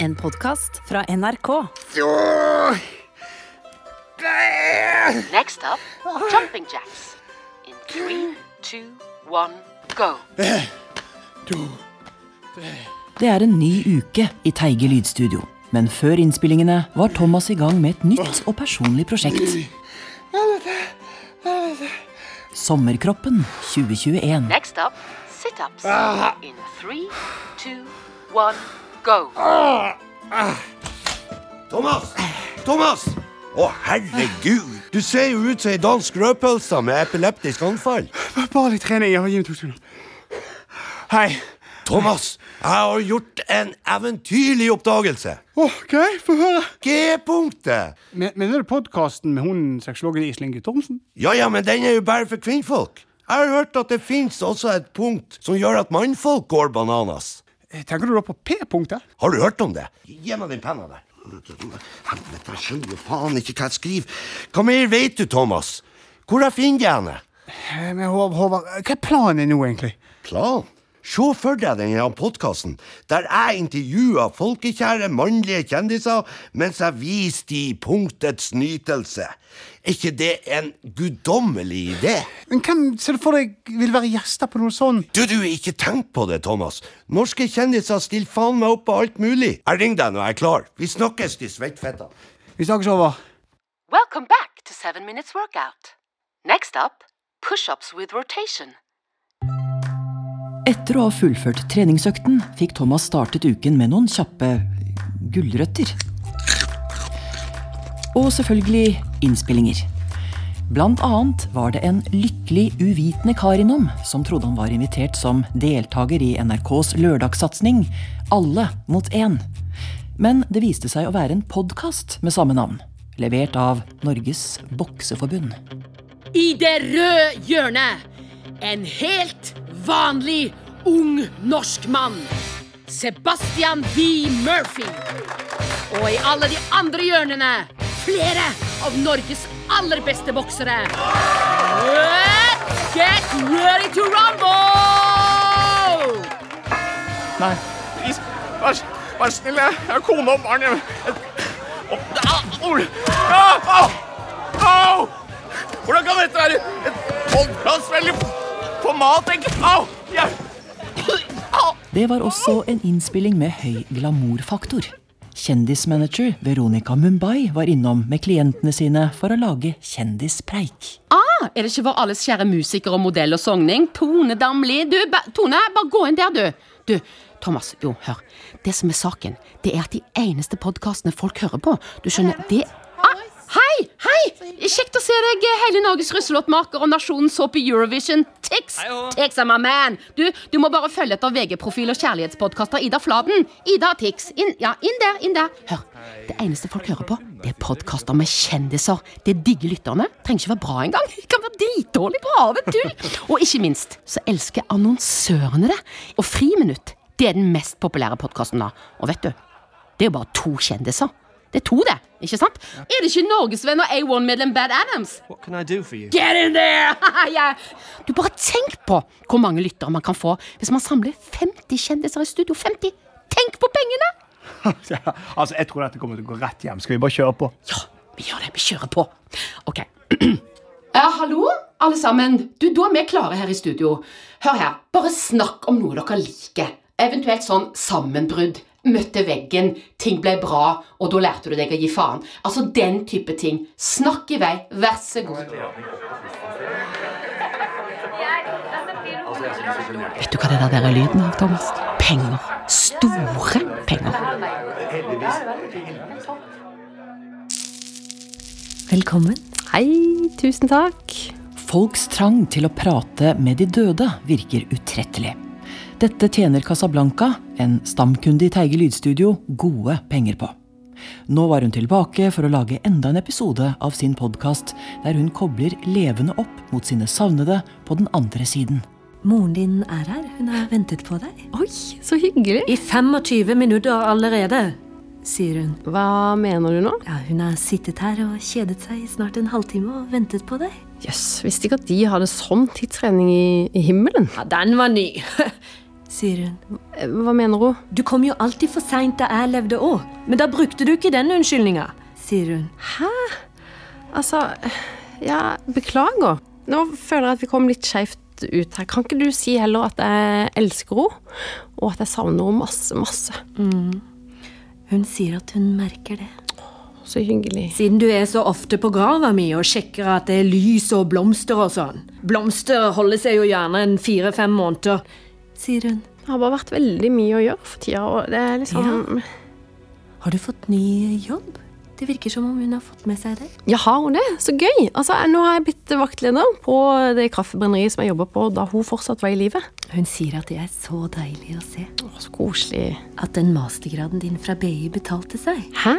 En podkast fra NRK. Next up, jumping jacks. In three, two, one, go. Det er en ny uke i Teige lydstudio. Men før innspillingene var Thomas i gang med et nytt og personlig prosjekt. Sommerkroppen 2021. Next up, sit-ups. In three, two, one, go. Thomas! Thomas! Å, herregud! Du ser jo ut som ei dansk rødpølse med epileptisk anfall. Bare litt trening. Jeg har gitt to sekunder. Hei. Thomas, jeg har gjort en eventyrlig oppdagelse. OK, få høre. G-punktet! Men- Mener du podkasten med hun sexologen Iselin Guttormsen? Ja, ja, men den er jo bare for kvinnfolk. Jeg har hørt at det fins også et punkt som gjør at mannfolk går bananas. Eh, Tenker du da på P-punktet? Har du hørt om det? Gi meg den penna der. Helvete, jeg skjønner jo faen ikke hva jeg skriver. Hva mer vet du, Thomas? Hvor jeg finner jeg henne? Eh, Men Håvard, Håvard, hva er planen nå, egentlig? Plan? Se for deg denne podkasten der jeg intervjuer folkekjære mannlige kjendiser mens jeg viser de punktets nytelse. Er ikke det en guddommelig idé? Men Hvem ser du for deg vil være gjester på noe sånt? Du, du, ikke tenk på det, Thomas. Norske kjendiser stiller faen meg opp på alt mulig. Jeg ringer deg når jeg er klar. Vi snakkes, de svettfetta. Vi snakkes over. Welcome back to seven minutes workout. Next up, push-ups with rotation. Etter å ha fullført treningsøkten fikk Thomas startet uken med noen kjappe gulrøtter. Og selvfølgelig innspillinger. Blant annet var det en lykkelig uvitende kar innom som trodde han var invitert som deltaker i NRKs lørdagssatsing Alle mot én. Men det viste seg å være en podkast med samme navn. Levert av Norges Bokseforbund. I det røde hjørnet en helt vanlig ung norsk mann. Sebastian V. Murphy. Og i alle de andre hjørnene flere av Norges aller beste boksere. Let's get ready to rumble! Nei. Vær, vær snill. Jeg har kone og barn. Au! Hvordan kan dette være et podkastvennlig format? Au! Au! Det var også en innspilling med høy glamourfaktor. Kjendismanager Veronica Mumbai var innom med klientene sine for å lage kjendispreik. Ah, er det ikke vår alles kjære musiker og modell og sogning? Tone Damli. Du, ba, Tone, bare gå inn der, du. Du, Thomas, jo, hør. Det som er saken, det er at de eneste podkastene folk hører på Du skjønner, det ah, Hei! Hei! Kjekt å se deg, hele Norges russelåtmaker og nasjonens håp i Eurovision. Tix! Tix my man. Du, du må bare følge etter VG-profil og kjærlighetspodkaster Ida Fladen. Ida Tix. Inn, ja, inn der, inn der. Hør. Det eneste folk hører på, det er podkaster med kjendiser. Det digger lytterne. Trenger ikke være bra engang. Det kan være dritdårlig bra av et tull. Og ikke minst så elsker annonsørene det. Og Friminutt, det er den mest populære podkasten da. Og vet du, det er jo bare to kjendiser. Det er to, det. Ikke sant? Er det ikke Norgesvenn og A1-medlem Bad Adams? What can I do for you? Get in there! yeah. Du bare tenk på hvor mange lyttere man kan få hvis man samler 50 kjendiser i studio. 50! Tenk på pengene! Ja, altså, Jeg tror dette kommer til å gå rett hjem. Skal vi bare kjøre på? Ja, vi gjør det. Vi kjører på. Ok. Ja, hallo, alle sammen. Du, Da er vi klare her i studio. Hør her. Bare snakk om noe dere liker. Eventuelt sånn sammenbrudd. Møtte veggen, ting ble bra, og da lærte du deg å gi faen. Altså den type ting. Snakk i vei. Vær så god. Vet du hva det der er lyden av, Thomas? Penger. Store penger. Velkommen. Hei, tusen takk. Folks trang til å prate med de døde virker utrettelig. Dette tjener Casablanca, en stamkunde i Teige lydstudio, gode penger på. Nå var hun tilbake for å lage enda en episode av sin podkast der hun kobler levende opp mot sine savnede på den andre siden. Moren din er her. Hun har ventet på deg. Oi, så hyggelig. I 25 minutter allerede, sier hun. Hva mener du nå? Ja, Hun har sittet her og kjedet seg i snart en halvtime og ventet på deg. Jøss, visste ikke at de hadde sånn tidstrening i, i himmelen. Ja, Den var ny. sier hun. Eh, Hva mener hun? Du kom jo alltid for seint da jeg levde òg, men da brukte du ikke den unnskyldninga, sier hun. Hæ? Altså, ja, beklager. Nå føler jeg at vi kom litt skjevt ut her. Kan ikke du si heller at jeg elsker henne, og at jeg savner henne masse, masse? Hun sier at hun merker det. Så hyggelig. Siden du er så ofte på grava mi og sjekker at det er lys og blomster og sånn. Blomster holder seg jo gjerne en fire-fem måneder, sier hun. Det har bare vært veldig mye å gjøre for tida, og det er liksom Har du fått ny jobb? Det virker som om hun har fått med seg det. Ja, har hun det? Så gøy! Altså, nå har jeg blitt vaktleder på det kaffebrenneriet som jeg jobba på da hun fortsatt var i live. Hun sier at det er så deilig å se. Å, Så koselig. At den mastergraden din fra BI betalte seg. Hæ?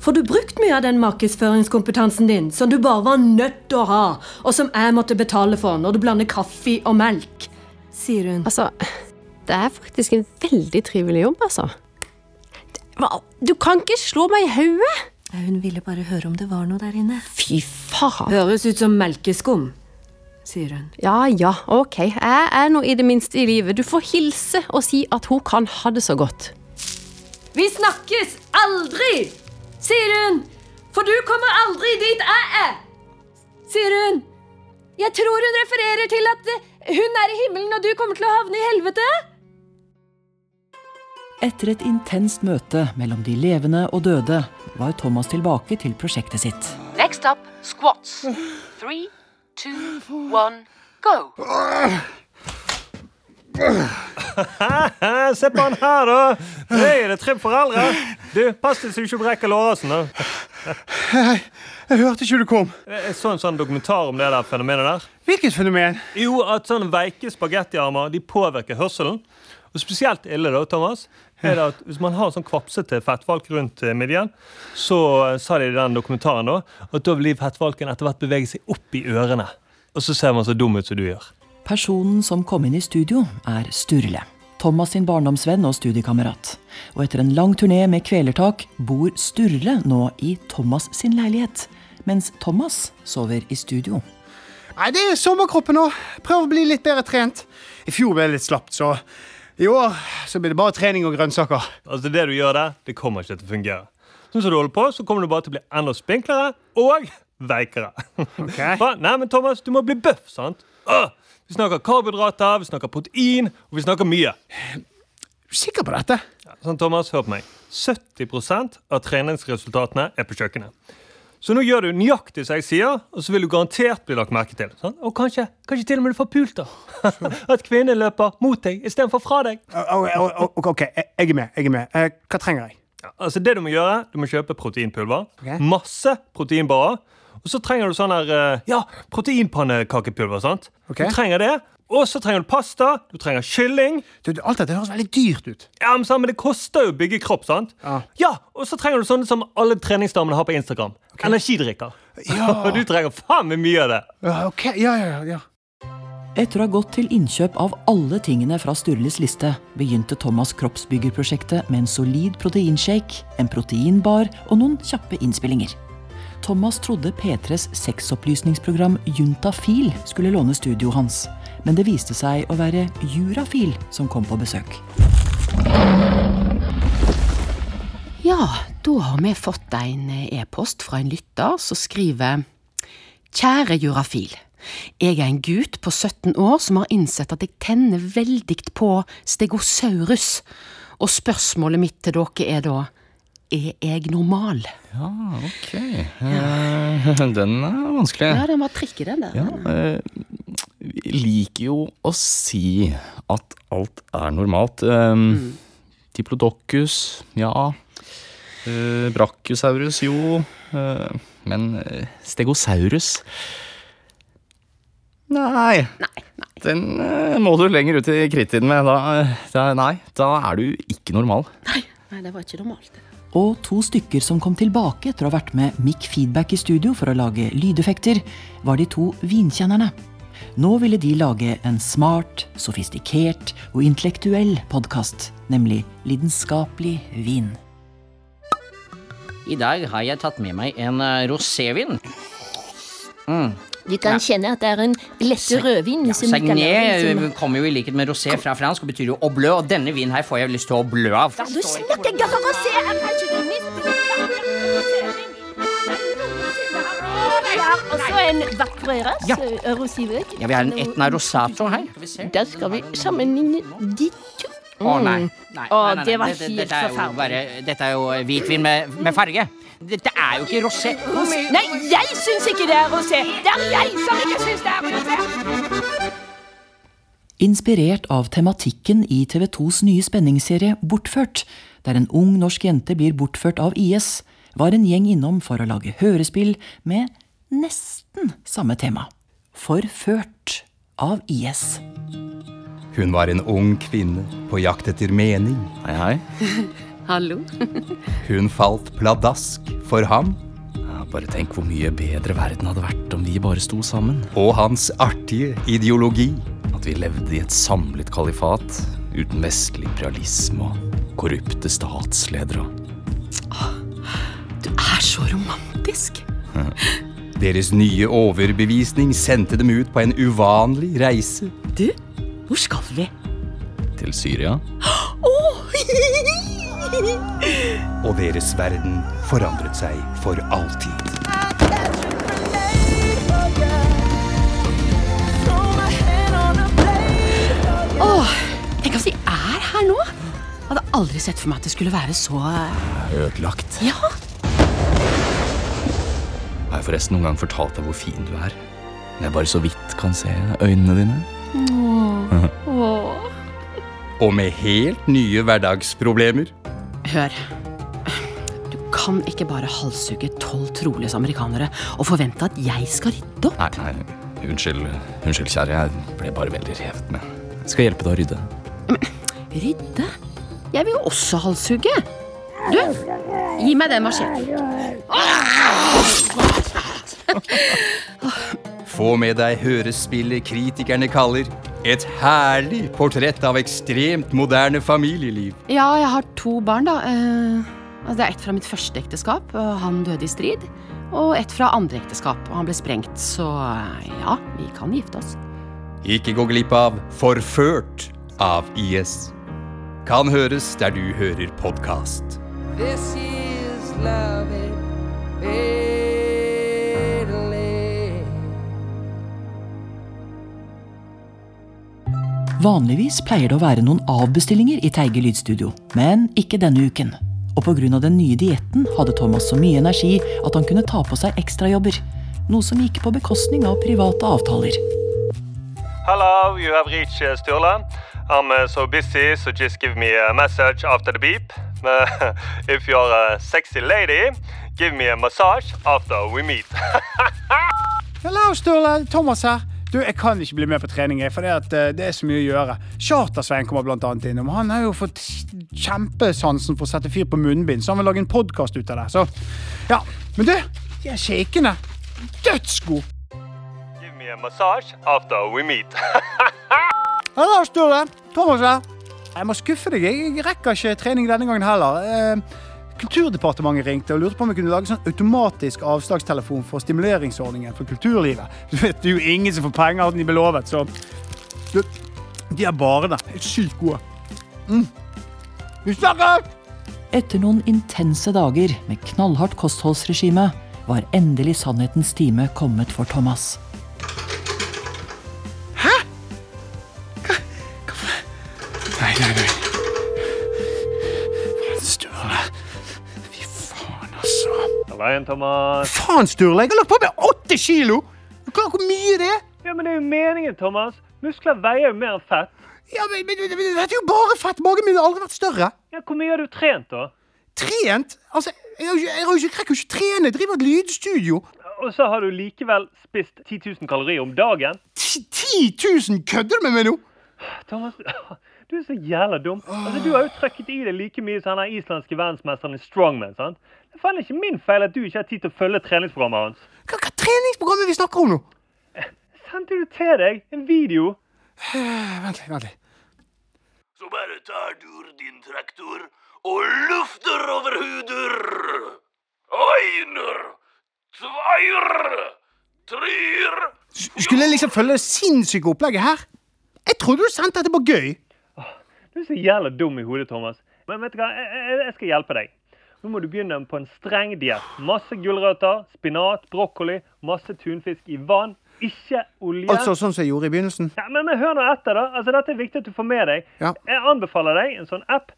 Får du brukt mye av den markedsføringskompetansen din som du bare var nødt til å ha, og som jeg måtte betale for når du blander kaffe og melk? Sier hun. Altså, det er faktisk en veldig trivelig jobb, altså. Du kan ikke slå meg i hodet! Hun ville bare høre om det var noe der inne. Fy faen. Høres ut som melkeskum, sier hun. Ja ja, ok. Jeg er nå i det minste i live. Du får hilse og si at hun kan ha det så godt. Vi snakkes aldri, sier hun. For du kommer aldri dit jeg er, sier hun. Jeg tror hun refererer til at eh, hun er i himmelen og du kommer til å havne i helvete. Etter et intenst møte mellom de levende og døde var Thomas tilbake til prosjektet sitt. Next up, squats. Three, two, one, go. Se på han her, da! Det er det for aldre! Du, Pass deg så du ikke brekker lårhalsen. Da. Jeg hørte ikke du kom. Jeg så en sånn dokumentar om det der fenomenet der. Hvilket fenomen? Jo, at sånne veike spagettiarmer de påvirker hørselen. Og spesielt ille da, Thomas, er det at hvis man har sånn kvapsete fettvalk rundt eh, midjen, så eh, sa de i den dokumentaren da, at da vil fettvalken etter hvert bevege seg opp i ørene. Og så ser man så dum ut som du gjør. Personen som kom inn i studio, er Sturle. Thomas sin barndomsvenn og studiekamerat. Og etter en lang turné med kvelertak bor Sturle nå i Thomas sin leilighet. Mens Thomas sover i studio. Nei, Det er sommerkroppen nå. Prøv å bli litt bedre trent. I fjor ble det litt slapt, så i år så blir det bare trening og grønnsaker. Altså Det du gjør der, det kommer ikke til å fungere. Sånn som du holder på, så kommer du bare til å bli enda spinklere og veikere. Hva? Nei, men Thomas, du må bli bøff, sant? Åh, vi snakker karbohydrater, vi snakker protein, og vi snakker mye. Er sikker på dette? Sånn, Thomas, hør på meg. 70% av treningsresultatene er på kjøkkenet. Så nå gjør du nøyaktig som jeg sier, og så vil du garantert bli lagt merke til. Sånn? Og kanskje, kanskje til og med du får pult. da. At kvinnen løper mot deg istedenfor fra deg. Ok, ok, ok, jeg er med. jeg er med. Eh, Hva trenger jeg? Ja, altså det Du må gjøre, du må kjøpe proteinpulver. Okay. Masse proteinbarer. Og så trenger du sånn her eh, Ja, proteinpannekakepulver. sant? Okay. Du trenger det. Og så trenger du pasta, du trenger kylling. Du, alt dette høres veldig dyrt ut. Ja, men, sant, men det koster jo å bygge kropp, sant? Ja. Og så trenger du sånne som alle treningsdamene har på Instagram. Energidrikker. Ja. Og du trenger faen meg mye av det. Ja, ok, ja, ja, ja. Etter å ha gått til innkjøp av alle tingene fra Sturles liste, begynte Thomas kroppsbyggerprosjektet med en solid proteinshake, en proteinbar og noen kjappe innspillinger. Thomas trodde P3s sexopplysningsprogram Juntafil skulle låne studioet hans, men det viste seg å være Jurafil som kom på besøk. Ja, da har vi fått en eh, e-post fra en lytter som skriver Kjære Jurafil. Jeg er en gutt på 17 år som har innsett at jeg tenner veldig på stegosaurus. Og spørsmålet mitt til dere er da er jeg normal? Ja, ok. Eh, Den er vanskelig. Ja, den var tricky, den der. Ja, eh, vi liker jo å si at alt er normalt. Mm. Diplodocus, ja. Uh, Brachiosaurus, jo. Eh, men eh, Stegosaurus Nei. nei. nei. Den eh, må du lenger ut i krittiden med. Da, eh, da, nei, da er du ikke normal. Nei, det var ikke normalt. Og to stykker som kom tilbake etter å ha vært med Mick Feedback i studio for å lage lydeffekter, var de to vinkjennerne. Nå ville de lage en smart, sofistikert og intellektuell podkast, nemlig Lidenskapelig vin. I dag har jeg tatt med meg en eh, rosévin. Mm. Du kan kjenne at det er en lette rødvin som Sagné kommer jo i likhet med rosé fra fransk og betyr jo å blø, og denne vinen her får jeg lyst til å blø av. Du snakker ikke for rosé! se er kanskje du Og så en vakrøres Ja. rosivøk. Ja, vi har en Etna Rosato her. Vi. Da skal vi sammenligne de to. Å nei. Mm. nei, Å, nei, nei, det var Dette- helt dette er jo forferdelig. bare- Dette er jo hvitvin med, med farge. Dette er jo ikke rosé. Nei, jeg syns ikke det er rosé. Det er jeg som ikke syns det er rosé. Inspirert av tematikken i TV 2s nye spenningsserie Bortført, der en ung norsk jente blir bortført av IS, var en gjeng innom for å lage hørespill med nesten samme tema. Forført av IS. Hun var en ung kvinne på jakt etter mening. Hei, hei. Hallo? Hun falt pladask for ham Ja, bare tenk hvor mye bedre verden hadde vært om vi bare sto sammen. og hans artige ideologi. At vi levde i et samlet kalifat uten vestlig imperialisme og korrupte statsledere. Du er så romantisk. Deres nye overbevisning sendte dem ut på en uvanlig reise. Du, hvor skal vi? Til Syria. Og deres verden forandret seg for alltid. Åh, tenk at vi er her nå. Jeg hadde aldri sett for meg at det skulle være så Ødelagt. Ja. Har jeg forresten noen gang fortalt deg hvor fin du er? Men jeg bare så vidt kan se øynene dine. Og med helt nye hverdagsproblemer. Hør. Du kan ikke bare halshugge tolv troløse amerikanere og forvente at jeg skal rydde opp. Nei, nei, unnskyld, unnskyld, kjære. Jeg ble bare veldig revet med. Jeg skal hjelpe deg å rydde. Rydde? Jeg vil jo også halshugge. Du, gi meg den macheten. Få med deg hørespillet kritikerne kaller et herlig portrett av ekstremt moderne familieliv. Ja, jeg har to barn, da. Eh, altså, det er ett fra mitt første ekteskap, og han døde i strid. Og ett fra andre ekteskap, og han ble sprengt. Så eh, ja, vi kan gifte oss. Ikke gå glipp av Forført av IS. Kan høres der du hører podkast. This is love it, Vanligvis pleier det å være noen avbestillinger i Teige lydstudio, men ikke denne uken. Og pga. den nye dietten hadde Thomas så mye energi at han kunne ta på seg ekstrajobber. Noe som gikk på bekostning av private avtaler. Hello, you have reached Sturla. I'm så so busy, so just give me a message after the beep. If you're a sexy lady, give me a massage after we meet. Hallo, Sturle. Thomas her. Du, Jeg kan ikke bli med på trening, jeg, for det, at, eh, det er så mye å gjøre. Chartersveien kommer blant annet innom. Han har jo fått kjempesansen for å sette fyr på munnbind, så han vil lage en podkast ut av det. Så, ja. Men du, de er shakene. Dødsgod. give me a massage after we meet. Hallo, Sturle. Thomas her. Jeg må skuffe deg. Jeg rekker ikke trening denne gangen heller. Kulturdepartementet ringte og lurte på om vi kunne lage sånn automatisk avslagstelefon for stimuleringsordningen for kulturlivet. Du vet, Det er jo ingen som får penger som de blir lovet, så De er bare der. Er sykt gode. Mm. Vi snakkes! Etter noen intense dager med knallhardt kostholdsregime var endelig sannhetens time kommet for Thomas. Igjen, Thomas. Faen, Sturle. Jeg har lagt på meg åtte kilo! Du klarer hvor mye det er? Ja, men det er jo meningen, Thomas. Muskler veier jo mer enn fett. Ja, men, men, men Dette er jo bare fett. Magen min har aldri vært større. Ja, Hvor mye har du trent, da? Trent? Altså, jeg har jo ikke, jeg rekker jo ikke trene. Jeg driver et lydstudio. Og så har du likevel spist 10 000 kalorier om dagen. 10 000? Kødder du med meg nå? Thomas, du er så jævla dum. Altså, Du har jo trøkket i deg like mye som den islandske verdensmesteren i strongman. sant? Det er faen ikke min feil at du ikke har tid til å følge treningsprogrammet hans. Hva, hva treningsprogram er vi snakker om nå? Sendte du til deg en video? Vent litt, vent litt. Så bare tar du din traktor og lufter over huder. Einer, tveier, trier, skulle jeg liksom følge det sinnssyke opplegget her. Jeg trodde du sendte dette på gøy. Du er så jævla dum i hodet, Thomas. Men vet du hva, jeg, jeg- jeg skal hjelpe deg. Nå må du begynne på en streng diett. Masse gulrøtter, spinat, brokkoli, masse tunfisk i vann. Ikke olje. Altså sånn som jeg gjorde i begynnelsen. Ja, men, men hør nå etter, da. Altså, dette er viktig at du får med deg. Ja. Jeg anbefaler deg en sånn app.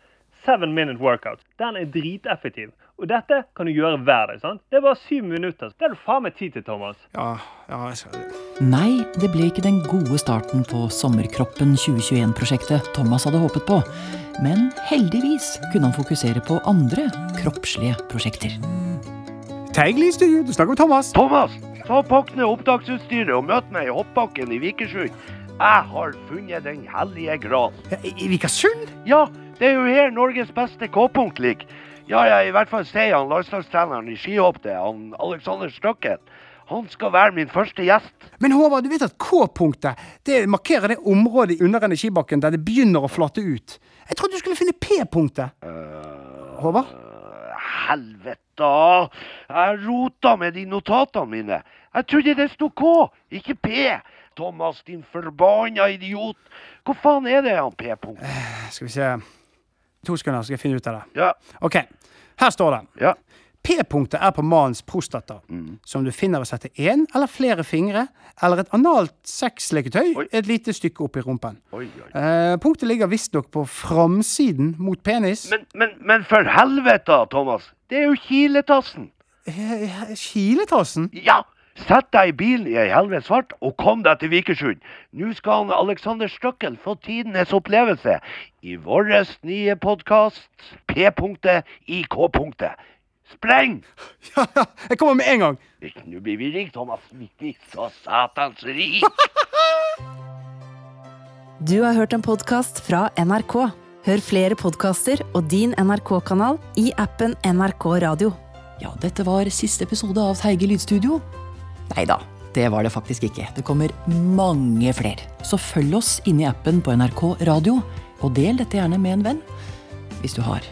7 Minute Workout. Den er driteffektiv. Og dette kan du gjøre hver dag. sant? Det er bare syv minutter. Det har du faen meg tid til, Thomas. Ja, ja, jeg skal... Nei, det ble ikke den gode starten på Sommerkroppen 2021-prosjektet Thomas hadde håpet på. Men heldigvis kunne han fokusere på andre kroppslige prosjekter. Teigli studio, du snakker med Thomas. Thomas, ta pakk ned opptaksutstyret og møt meg i hoppbakken i Vikersund. Jeg har funnet den hellige gral. I, i Vikersund? Ja, det er jo her Norges beste K-punkt ligger. Ja, ja, i hvert fall sier han landslagstreneren i skihopp det, han Alexander Støkken. Han skal være min første gjest. Men Håvard, du vet at K-punktet det markerer det området under energibakken der det begynner å flate ut. Jeg trodde du skulle finne P-punktet. Håvard? Helvete! Jeg rota med de notatene mine. Jeg trodde det sto K, ikke P. Thomas, din forbanna idiot. Hvor faen er det han P-punkt? Skal vi se To sekunder, skal jeg finne ut av det. Ja. Ok, her står det. Ja. P-punktet er på mannens prostata, som du finner ved å sette én eller flere fingre eller et analt sexleketøy et lite stykke opp i rumpen. Oi, oi. Eh, punktet ligger visstnok på framsiden mot penis. Men, men, men for helvete, Thomas. Det er jo kiletassen. Eh, Kiletassen? Ja! Sett deg i bilen i ei helvetes fart og kom deg til Vikersund. Nå skal han Alexander Støkkel få tidenes opplevelse i vår nye podkast P-punktet i K-punktet. Spreng! Ja, ja, jeg kommer med en gang. Nå blir vi rike, Thomas. Vi blir så satans rike. Du har hørt en podkast fra NRK. Hør flere podkaster og din NRK-kanal i appen NRK Radio. Ja, dette var siste episode av Teige lydstudio. Nei da, det var det faktisk ikke. Det kommer mange flere. Så følg oss inne i appen på NRK Radio, og del dette gjerne med en venn. Hvis du har